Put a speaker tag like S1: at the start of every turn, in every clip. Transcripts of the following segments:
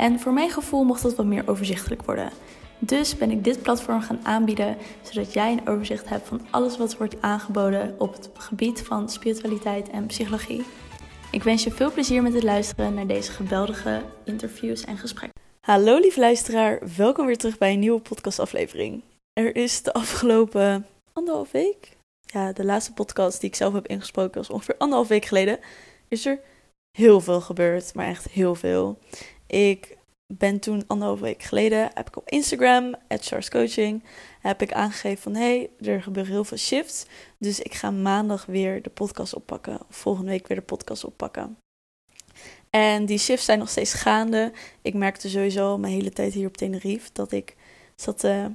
S1: En voor mijn gevoel mocht dat wat meer overzichtelijk worden. Dus ben ik dit platform gaan aanbieden, zodat jij een overzicht hebt van alles wat wordt aangeboden op het gebied van spiritualiteit en psychologie. Ik wens je veel plezier met het luisteren naar deze geweldige interviews en gesprekken. Hallo lieve luisteraar, welkom weer terug bij een nieuwe podcastaflevering. Er is de afgelopen anderhalf week, ja de laatste podcast die ik zelf heb ingesproken was ongeveer anderhalf week geleden, is er heel veel gebeurd, maar echt heel veel. Ik ben toen anderhalf week geleden, heb ik op Instagram, at Coaching, heb ik aangegeven van hey, er gebeuren heel veel shifts. Dus ik ga maandag weer de podcast oppakken. Volgende week weer de podcast oppakken. En die shifts zijn nog steeds gaande. Ik merkte sowieso mijn hele tijd hier op Tenerife dat ik zat te,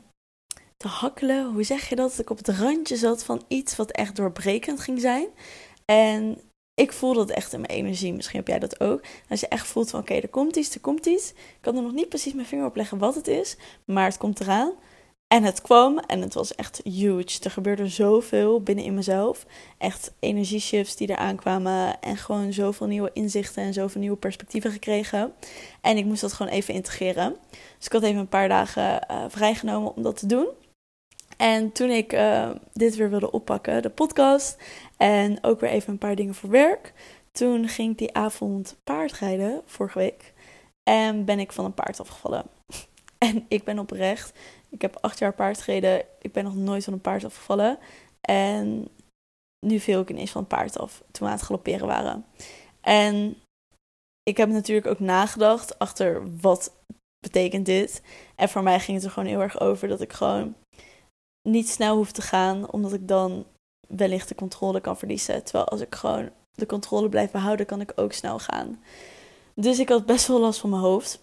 S1: te hakkelen. Hoe zeg je dat? Dat ik op het randje zat van iets wat echt doorbrekend ging zijn. En ik voel dat echt in mijn energie. Misschien heb jij dat ook. Als je echt voelt van oké, er komt iets, er komt iets. Ik kan er nog niet precies mijn vinger op leggen wat het is. Maar het komt eraan. En het kwam en het was echt huge. Er gebeurde zoveel binnen in mezelf. Echt energieshifts die eraan kwamen. En gewoon zoveel nieuwe inzichten en zoveel nieuwe perspectieven gekregen. En ik moest dat gewoon even integreren. Dus ik had even een paar dagen uh, vrijgenomen om dat te doen. En toen ik uh, dit weer wilde oppakken, de podcast, en ook weer even een paar dingen voor werk, toen ging ik die avond paardrijden, vorige week, en ben ik van een paard afgevallen. en ik ben oprecht, ik heb acht jaar paard gereden, ik ben nog nooit van een paard afgevallen. En nu viel ik ineens van een paard af, toen we aan het galopperen waren. En ik heb natuurlijk ook nagedacht achter wat betekent dit. En voor mij ging het er gewoon heel erg over dat ik gewoon niet snel hoef te gaan, omdat ik dan wellicht de controle kan verliezen. Terwijl als ik gewoon de controle blijf behouden, kan ik ook snel gaan. Dus ik had best wel last van mijn hoofd.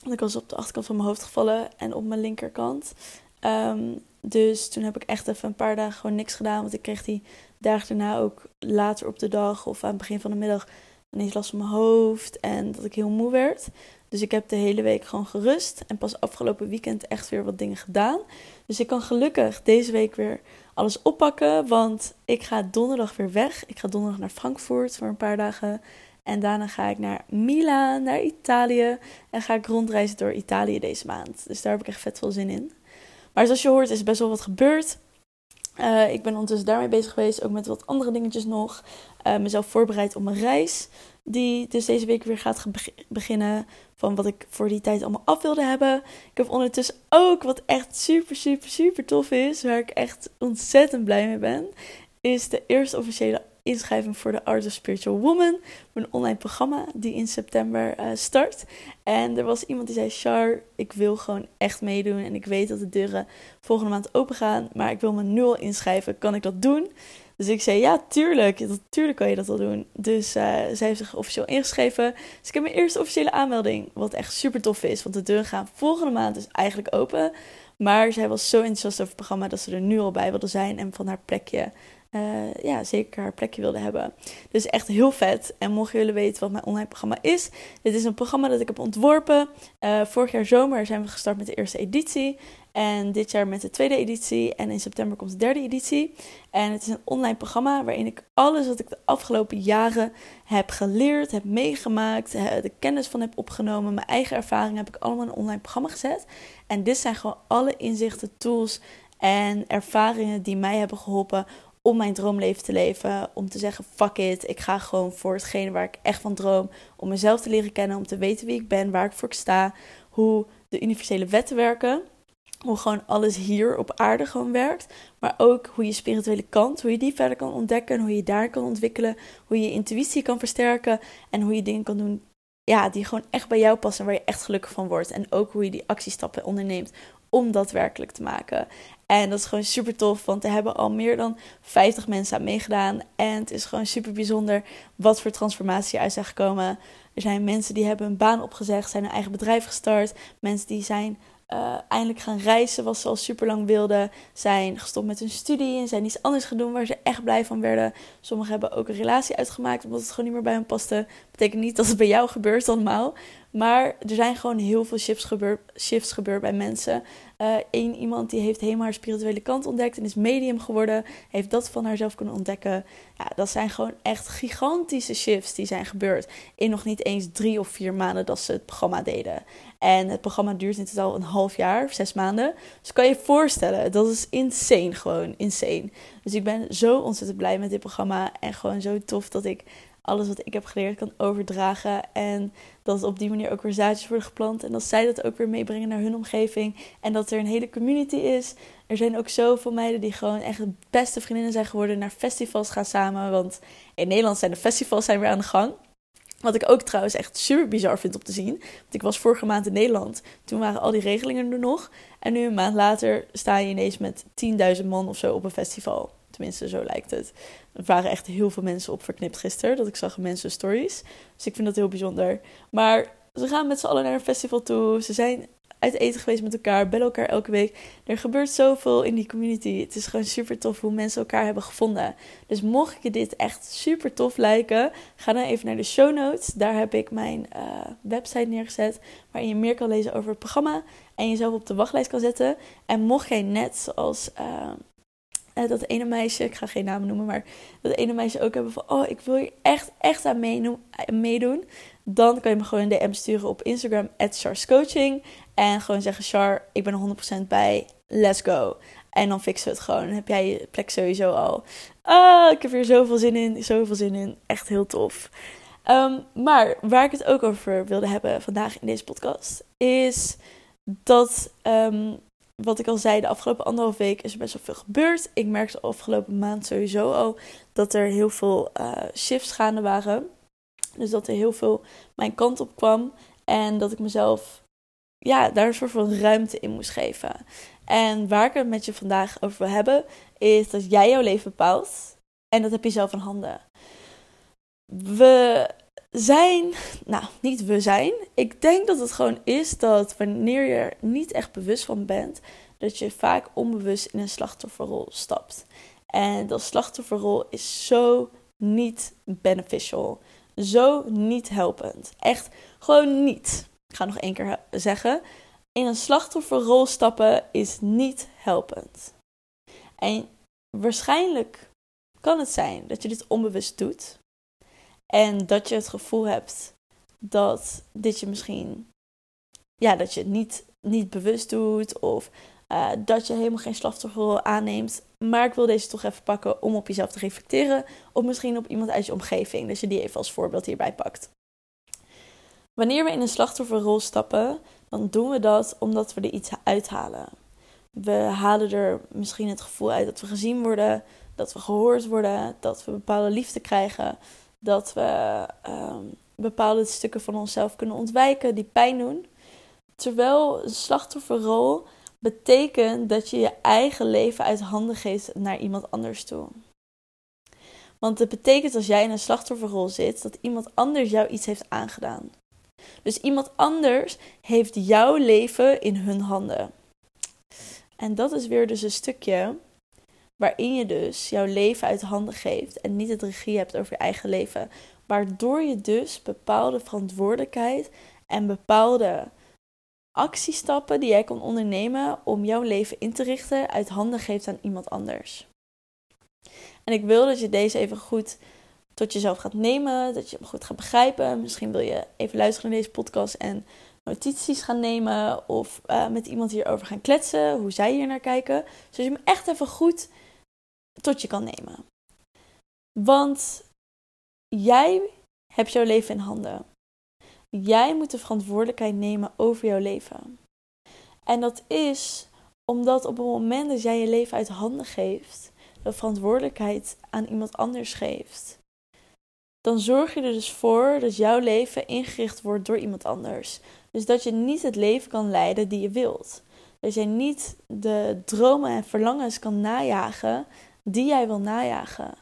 S1: Want ik was op de achterkant van mijn hoofd gevallen en op mijn linkerkant. Ehm, dus toen heb ik echt even een paar dagen gewoon niks gedaan. Want ik kreeg die dagen daarna ook later op de dag of aan het begin van de middag ineens last van mijn hoofd. En dat ik heel moe werd. Dus ik heb de hele week gewoon gerust. En pas afgelopen weekend echt weer wat dingen gedaan. Dus ik kan gelukkig deze week weer alles oppakken. Want ik ga donderdag weer weg. Ik ga donderdag naar Frankfurt voor een paar dagen. En daarna ga ik naar Milaan, naar Italië. En ga ik rondreizen door Italië deze maand. Dus daar heb ik echt vet veel zin in. Maar zoals je hoort is best wel wat gebeurd. Uh, ik ben ondertussen daarmee bezig geweest. Ook met wat andere dingetjes nog. Uh, mezelf voorbereid op mijn reis. Die dus deze week weer gaat beginnen. Van wat ik voor die tijd allemaal af wilde hebben. Ik heb ondertussen ook wat echt super, super, super tof is. Waar ik echt ontzettend blij mee ben. Is de eerste officiële inschrijving voor de Art of Spiritual Woman. Mijn online programma die in september uh, start. En er was iemand die zei: Char, ik wil gewoon echt meedoen. En ik weet dat de deuren volgende maand open gaan. Maar ik wil me nu al inschrijven. Kan ik dat doen? Dus ik zei, ja, tuurlijk. Tuurlijk kan je dat wel doen. Dus uh, zij heeft zich officieel ingeschreven. Dus ik heb mijn eerste officiële aanmelding. Wat echt super tof is. Want de deuren gaan volgende maand dus eigenlijk open. Maar zij was zo enthousiast over het programma dat ze er nu al bij wilde zijn. En van haar plekje uh, ja, zeker haar plekje wilde hebben. Dus echt heel vet. En mochten jullie weten wat mijn online programma is. Dit is een programma dat ik heb ontworpen. Uh, vorig jaar zomer zijn we gestart met de eerste editie. En dit jaar met de tweede editie. En in september komt de derde editie. En het is een online programma waarin ik alles wat ik de afgelopen jaren heb geleerd, heb meegemaakt, de kennis van heb opgenomen, mijn eigen ervaringen heb ik allemaal in een online programma gezet. En dit zijn gewoon alle inzichten, tools en ervaringen die mij hebben geholpen om mijn droomleven te leven. Om te zeggen, fuck it, ik ga gewoon voor hetgene waar ik echt van droom. Om mezelf te leren kennen, om te weten wie ik ben, waar ik voor sta. Hoe de universele wetten werken. Hoe gewoon alles hier op aarde gewoon werkt. Maar ook hoe je spirituele kant, hoe je die verder kan ontdekken. Hoe je daar kan ontwikkelen. Hoe je je intuïtie kan versterken. En hoe je dingen kan doen ja, die gewoon echt bij jou passen. Waar je echt gelukkig van wordt. En ook hoe je die actiestappen onderneemt om dat werkelijk te maken. En dat is gewoon super tof, want er hebben al meer dan 50 mensen aan meegedaan. En het is gewoon super bijzonder wat voor transformatie uit zijn gekomen. Er zijn mensen die hebben hun baan opgezegd, zijn een eigen bedrijf gestart. Mensen die zijn uh, eindelijk gaan reizen, wat ze al super lang wilden. Zijn gestopt met hun studie en zijn iets anders gaan doen waar ze echt blij van werden. Sommigen hebben ook een relatie uitgemaakt omdat het gewoon niet meer bij hen paste. Betekent niet dat het bij jou gebeurt allemaal. Maar er zijn gewoon heel veel shifts gebeurd, shifts gebeurd bij mensen. Eén uh, iemand die heeft helemaal haar spirituele kant ontdekt en is medium geworden. Heeft dat van haarzelf kunnen ontdekken. Ja, dat zijn gewoon echt gigantische shifts die zijn gebeurd. In nog niet eens drie of vier maanden dat ze het programma deden. En het programma duurt in totaal een half jaar, zes maanden. Dus kan je je voorstellen, dat is insane gewoon, insane. Dus ik ben zo ontzettend blij met dit programma. En gewoon zo tof dat ik alles wat ik heb geleerd kan overdragen. En dat op die manier ook weer zaadjes worden geplant. En dat zij dat ook weer meebrengen naar hun omgeving. En dat er een hele community is. Er zijn ook zoveel meiden die gewoon echt beste vriendinnen zijn geworden. Naar festivals gaan samen. Want in Nederland zijn de festivals zijn weer aan de gang. Wat ik ook trouwens echt super bizar vind om te zien. Want ik was vorige maand in Nederland. Toen waren al die regelingen er nog. En nu een maand later sta je ineens met 10.000 man of zo op een festival. Tenminste, zo lijkt het. Er waren echt heel veel mensen op verknipt gisteren. Dat ik zag mensen stories. Dus ik vind dat heel bijzonder. Maar ze gaan met z'n allen naar een festival toe. Ze zijn uit eten geweest met elkaar, bellen elkaar elke week. Er gebeurt zoveel in die community. Het is gewoon super tof hoe mensen elkaar hebben gevonden. Dus mocht je dit echt super tof lijken, ga dan even naar de show notes. Daar heb ik mijn uh, website neergezet, waarin je meer kan lezen over het programma en jezelf op de wachtlijst kan zetten. En mocht jij net zoals uh, dat ene meisje, ik ga geen namen noemen, maar dat ene meisje ook hebben van, oh, ik wil hier echt, echt aan meedoen, dan kan je me gewoon een DM sturen op Instagram, Coaching. En gewoon zeggen, Char, ik ben 100% bij, let's go. En dan fixen we het gewoon. Dan heb jij je plek sowieso al. Ah, ik heb hier zoveel zin in, zoveel zin in. Echt heel tof. Um, maar waar ik het ook over wilde hebben vandaag in deze podcast, is dat um, wat ik al zei, de afgelopen anderhalf week is er best wel veel gebeurd. Ik merkte de afgelopen maand sowieso al dat er heel veel uh, shifts gaande waren. Dus dat er heel veel mijn kant op kwam. En dat ik mezelf ja, daar een soort van ruimte in moest geven. En waar ik het met je vandaag over wil hebben, is dat jij jouw leven bepaalt. En dat heb je zelf in handen. We zijn, nou, niet we zijn. Ik denk dat het gewoon is dat wanneer je er niet echt bewust van bent, dat je vaak onbewust in een slachtofferrol stapt. En dat slachtofferrol is zo niet beneficial. Zo niet helpend. Echt gewoon niet. Ik ga nog één keer zeggen. In een slachtofferrol stappen is niet helpend. En waarschijnlijk kan het zijn dat je dit onbewust doet. En dat je het gevoel hebt dat dit je misschien, ja, dat je het niet, niet bewust doet. Of uh, dat je helemaal geen slachtofferrol aanneemt. Maar ik wil deze toch even pakken om op jezelf te reflecteren. Of misschien op iemand uit je omgeving. Dat je die even als voorbeeld hierbij pakt. Wanneer we in een slachtofferrol stappen, dan doen we dat omdat we er iets uithalen. We halen er misschien het gevoel uit dat we gezien worden, dat we gehoord worden, dat we bepaalde liefde krijgen, dat we um, bepaalde stukken van onszelf kunnen ontwijken die pijn doen. Terwijl een slachtofferrol betekent dat je je eigen leven uit handen geeft naar iemand anders toe. Want het betekent als jij in een slachtofferrol zit dat iemand anders jou iets heeft aangedaan. Dus iemand anders heeft jouw leven in hun handen. En dat is weer dus een stukje waarin je dus jouw leven uit handen geeft en niet het regie hebt over je eigen leven. Waardoor je dus bepaalde verantwoordelijkheid en bepaalde actiestappen die jij kan ondernemen om jouw leven in te richten uit handen geeft aan iemand anders. En ik wil dat je deze even goed tot jezelf gaat nemen, dat je hem goed gaat begrijpen. Misschien wil je even luisteren naar deze podcast en notities gaan nemen of uh, met iemand hierover gaan kletsen, hoe zij hier naar kijken. Zodat je hem echt even goed tot je kan nemen. Want jij hebt jouw leven in handen. Jij moet de verantwoordelijkheid nemen over jouw leven. En dat is omdat op het moment dat jij je leven uit handen geeft, de verantwoordelijkheid aan iemand anders geeft, dan zorg je er dus voor dat jouw leven ingericht wordt door iemand anders. Dus dat je niet het leven kan leiden die je wilt. Dat jij niet de dromen en verlangens kan najagen die jij wil najagen.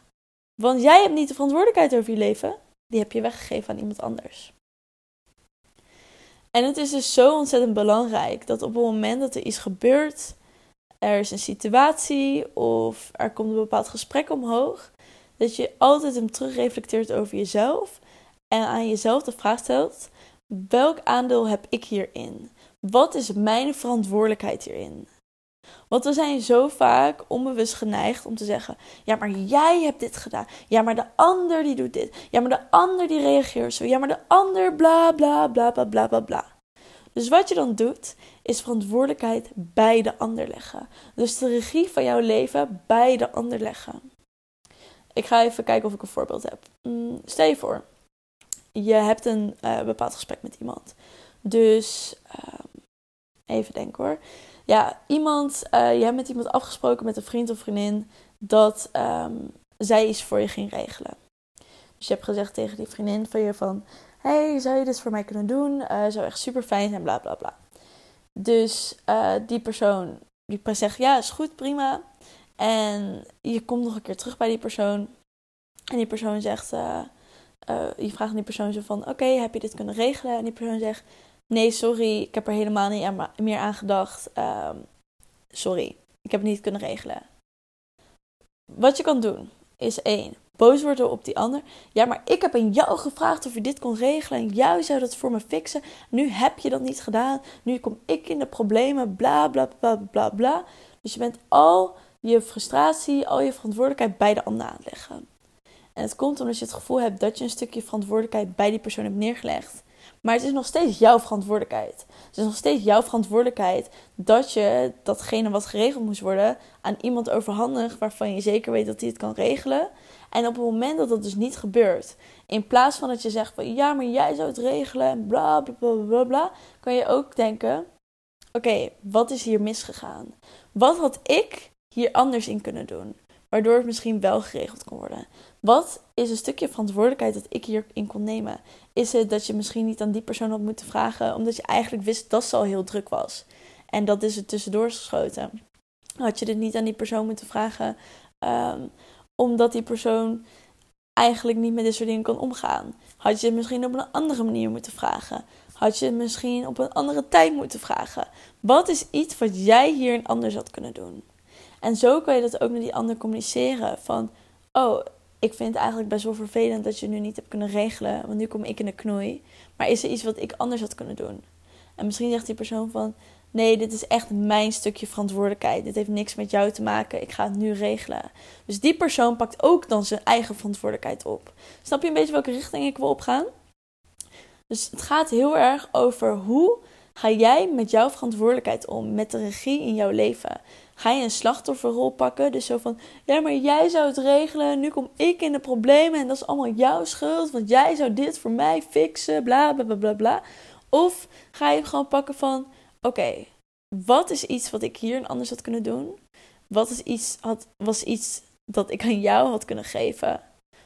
S1: Want jij hebt niet de verantwoordelijkheid over je leven, die heb je weggegeven aan iemand anders. En het is dus zo ontzettend belangrijk dat op het moment dat er iets gebeurt, er is een situatie of er komt een bepaald gesprek omhoog, dat je altijd hem terugreflecteert over jezelf en aan jezelf de vraag stelt: welk aandeel heb ik hierin? Wat is mijn verantwoordelijkheid hierin? Want we zijn zo vaak onbewust geneigd om te zeggen: ja, maar jij hebt dit gedaan. Ja, maar de ander die doet dit. Ja, maar de ander die reageert zo. Ja, maar de ander bla bla bla bla bla bla bla. Dus wat je dan doet, is verantwoordelijkheid bij de ander leggen. Dus de regie van jouw leven bij de ander leggen. Ik ga even kijken of ik een voorbeeld heb. Mm, stel je voor, je hebt een uh, bepaald gesprek met iemand. Dus uh, even denken hoor. Ja, iemand, uh, je hebt met iemand afgesproken met een vriend of vriendin dat um, zij iets voor je ging regelen. Dus je hebt gezegd tegen die vriendin van je van, hey, zou je dit voor mij kunnen doen? Uh, zou echt super fijn zijn, bla bla bla. Dus uh, die persoon die zegt, ja, is goed, prima. En je komt nog een keer terug bij die persoon. En die persoon zegt, je vraagt aan die persoon zo van, oké, heb je dit kunnen regelen? En die persoon zegt, nee, sorry, ik heb er helemaal niet meer aan gedacht. Uh, sorry, ik heb het niet kunnen regelen. Wat je kan doen, is één, boos worden op die ander. Ja, maar ik heb aan jou gevraagd of je dit kon regelen en jij zou dat voor me fixen. Nu heb je dat niet gedaan. Nu kom ik in de problemen, bla bla bla bla bla. Dus je bent al je frustratie, al je verantwoordelijkheid bij de ander aanleggen. En het komt omdat je het gevoel hebt dat je een stukje verantwoordelijkheid bij die persoon hebt neergelegd. Maar het is nog steeds jouw verantwoordelijkheid. Het is nog steeds jouw verantwoordelijkheid dat je datgene wat geregeld moest worden aan iemand overhandigt waarvan je zeker weet dat hij het kan regelen. En op het moment dat dat dus niet gebeurt, in plaats van dat je zegt van ja, maar jij zou het regelen en bla bla bla bla, bla kan je ook denken: oké, wat is hier misgegaan? Wat had ik hier anders in kunnen doen? Waardoor het misschien wel geregeld kon worden. Wat is een stukje verantwoordelijkheid dat ik hierin kon nemen? Is het dat je misschien niet aan die persoon had moeten vragen, omdat je eigenlijk wist dat ze al heel druk was? En dat is er tussendoor geschoten. Had je dit niet aan die persoon moeten vragen, um, omdat die persoon eigenlijk niet met dit soort dingen kan omgaan? Had je het misschien op een andere manier moeten vragen? Had je het misschien op een andere tijd moeten vragen? Wat is iets wat jij hierin anders had kunnen doen? En zo kan je dat ook met die ander communiceren. Van, oh, ik vind het eigenlijk best wel vervelend dat je nu niet hebt kunnen regelen. Want nu kom ik in de knoei. Maar is er iets wat ik anders had kunnen doen? En misschien zegt die persoon van... Nee, dit is echt mijn stukje verantwoordelijkheid. Dit heeft niks met jou te maken. Ik ga het nu regelen. Dus die persoon pakt ook dan zijn eigen verantwoordelijkheid op. Snap je een beetje welke richting ik wil opgaan? Dus het gaat heel erg over hoe ga jij met jouw verantwoordelijkheid om, met de regie in jouw leven. Ga je een slachtofferrol pakken? Dus zo van, ja, maar jij zou het regelen. Nu kom ik in de problemen en dat is allemaal jouw schuld. Want jij zou dit voor mij fixen, bla bla bla bla. bla. Of ga je gewoon pakken van, oké, wat is iets wat ik hier anders had kunnen doen? Wat is iets, had, was iets dat ik aan jou had kunnen geven?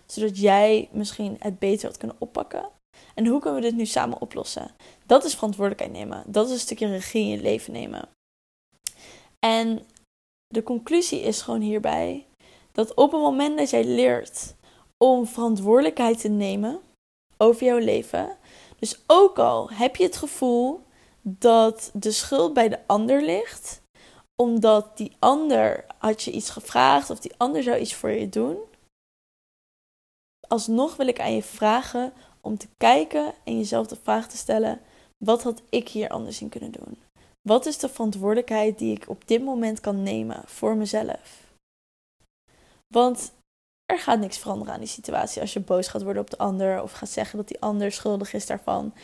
S1: Zodat jij misschien het beter had kunnen oppakken. En hoe kunnen we dit nu samen oplossen? Dat is verantwoordelijkheid nemen. Dat is een stukje regie in je leven nemen. En de conclusie is gewoon hierbij dat op het moment dat jij leert om verantwoordelijkheid te nemen over jouw leven, dus ook al heb je het gevoel dat de schuld bij de ander ligt, omdat die ander had je iets gevraagd of die ander zou iets voor je doen, alsnog wil ik aan je vragen om te kijken en jezelf de vraag te stellen: wat had ik hier anders in kunnen doen? Wat is de verantwoordelijkheid die ik op dit moment kan nemen voor mezelf? Want er gaat niks veranderen aan die situatie als je boos gaat worden op de ander of gaat zeggen dat die ander schuldig is daarvan.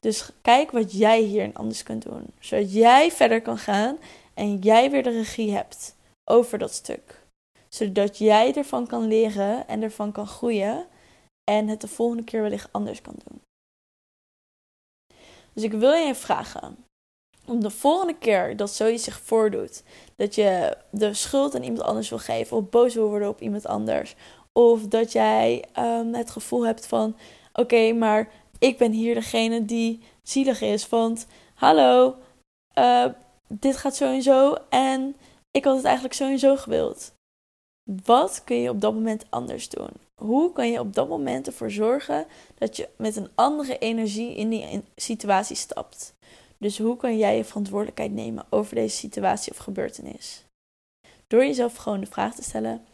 S1: Dus kijk wat jij hierin anders kunt doen, zodat jij verder kan gaan en jij weer de regie hebt over dat stuk. Zodat jij ervan kan leren en ervan kan groeien en het de volgende keer wellicht anders kan doen. Dus ik wil je vragen om de volgende keer dat zoiets zich voordoet, dat je de schuld aan iemand anders wil geven of boos wil worden op iemand anders, of dat jij um, het gevoel hebt van: oké, maar ik ben hier degene die zielig is, want hallo, uh, dit gaat zo en zo en ik had het eigenlijk zo en zo gewild. Wat kun je op dat moment anders doen? hoe kan je op dat moment ervoor zorgen dat je met een andere energie in die situatie stapt? Dus hoe kan jij je verantwoordelijkheid nemen over deze situatie of gebeurtenis? Door jezelf gewoon de vraag te stellen: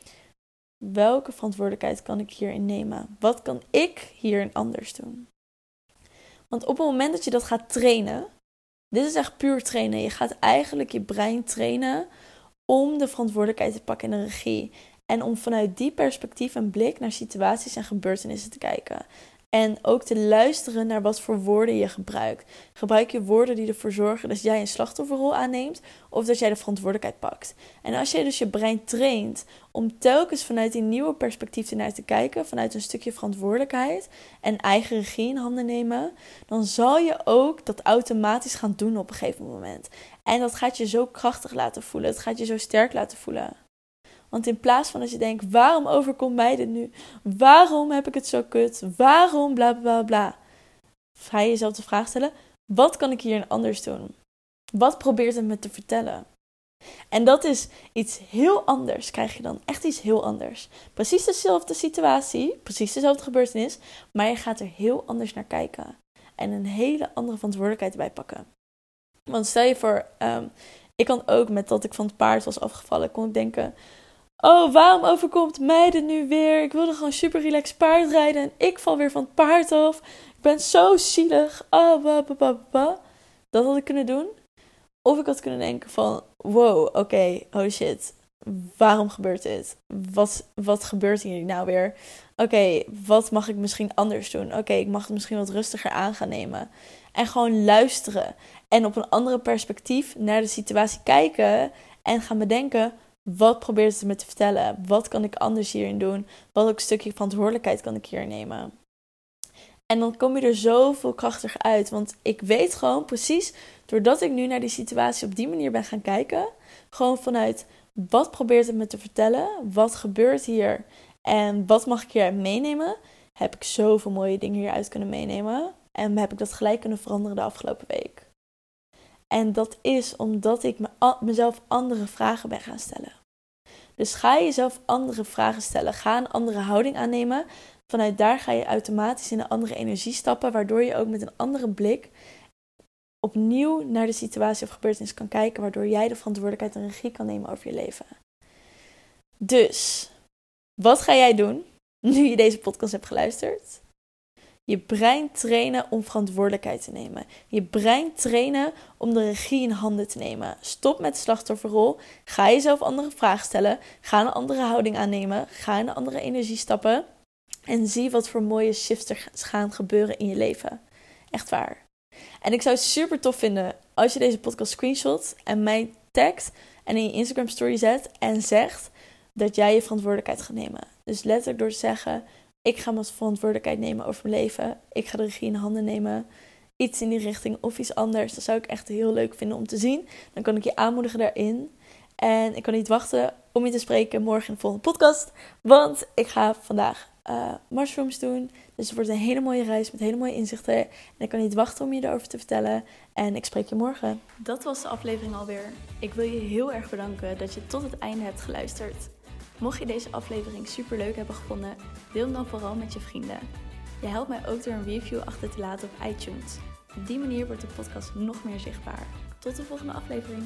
S1: welke verantwoordelijkheid kan ik hierin nemen? Wat kan ik hierin anders doen? Want op het moment dat je dat gaat trainen, dit is echt puur trainen. Je gaat eigenlijk je brein trainen om de verantwoordelijkheid te pakken in de regie. En om vanuit die perspectief en blik naar situaties en gebeurtenissen te kijken. En ook te luisteren naar wat voor woorden je gebruikt. Gebruik je woorden die ervoor zorgen dat jij een slachtofferrol aanneemt of dat jij de verantwoordelijkheid pakt. En als je dus je brein traint om telkens vanuit die nieuwe perspectief ernaar te kijken, vanuit een stukje verantwoordelijkheid en eigen regie in handen nemen, dan zal je ook dat automatisch gaan doen op een gegeven moment. En dat gaat je zo krachtig laten voelen. Het gaat je zo sterk laten voelen. Want in plaats van dat je denkt: waarom overkomt mij dit nu? Waarom heb ik het zo kut? Waarom bla bla bla. Ga je jezelf de vraag stellen: wat kan ik hier anders doen? Wat probeert het me te vertellen? En dat is iets heel anders, krijg je dan. Echt iets heel anders. Precies dezelfde situatie, precies dezelfde gebeurtenis, maar je gaat er heel anders naar kijken. En een hele andere verantwoordelijkheid bij pakken. Want stel je voor, um, ik kan ook met dat ik van het paard was afgevallen, kon ik denken: Oh, waarom overkomt mij dit nu weer? Ik wilde gewoon super relaxed paardrijden en ik val weer van het paard af. Ik ben zo zielig. Oh, ba, ba. Dat had ik kunnen doen. Of ik had kunnen denken van, wow, oké, oh shit. Waarom gebeurt dit? Wat, wat gebeurt hier nou weer? Oké, wat mag ik misschien anders doen? Oké, ik mag het misschien wat rustiger aan gaan nemen. En gewoon luisteren. En op een andere perspectief naar de situatie kijken. En gaan bedenken, wat probeert ze me te vertellen? Wat kan ik anders hierin doen? Welk stukje verantwoordelijkheid kan ik hier nemen? En dan kom je er zoveel krachtiger uit. Want ik weet gewoon precies, doordat ik nu naar die situatie op die manier ben gaan kijken, gewoon vanuit wat probeert het me te vertellen? Wat gebeurt hier? En wat mag ik hieruit meenemen? Heb ik zoveel mooie dingen hieruit kunnen meenemen. En heb ik dat gelijk kunnen veranderen de afgelopen week. En dat is omdat ik me, mezelf andere vragen ben gaan stellen. Dus ga jezelf andere vragen stellen. Ga een andere houding aannemen. Vanuit daar ga je automatisch in een andere energie stappen, waardoor je ook met een andere blik opnieuw naar de situatie of gebeurtenis kan kijken, waardoor jij de verantwoordelijkheid en regie kan nemen over je leven. Dus, wat ga jij doen nu je deze podcast hebt geluisterd? Je brein trainen om verantwoordelijkheid te nemen. Je brein trainen om de regie in handen te nemen. Stop met slachtofferrol. Ga jezelf andere vragen stellen. Ga een andere houding aannemen. Ga in een andere energie stappen. En zie wat voor mooie shifts er gaan gebeuren in je leven. Echt waar. En ik zou het super tof vinden als je deze podcast screenshot en mij tagt en in je Instagram story zet en zegt dat jij je verantwoordelijkheid gaat nemen. Dus letterlijk door te zeggen: ik ga mijn verantwoordelijkheid nemen over mijn leven. Ik ga de regie in handen nemen. Iets in die richting of iets anders. Dat zou ik echt heel leuk vinden om te zien. Dan kan ik je aanmoedigen daarin. En ik kan niet wachten om je te spreken morgen in de volgende podcast. Want ik ga vandaag uh, mushrooms doen. Dus het wordt een hele mooie reis met hele mooie inzichten. En ik kan niet wachten om je erover te vertellen. En ik spreek je morgen.
S2: Dat was de aflevering alweer. Ik wil je heel erg bedanken dat je tot het einde hebt geluisterd. Mocht je deze aflevering super leuk hebben gevonden, deel hem dan vooral met je vrienden. Je helpt mij ook door een review achter te laten op iTunes. Op die manier wordt de podcast nog meer zichtbaar. Tot de volgende aflevering.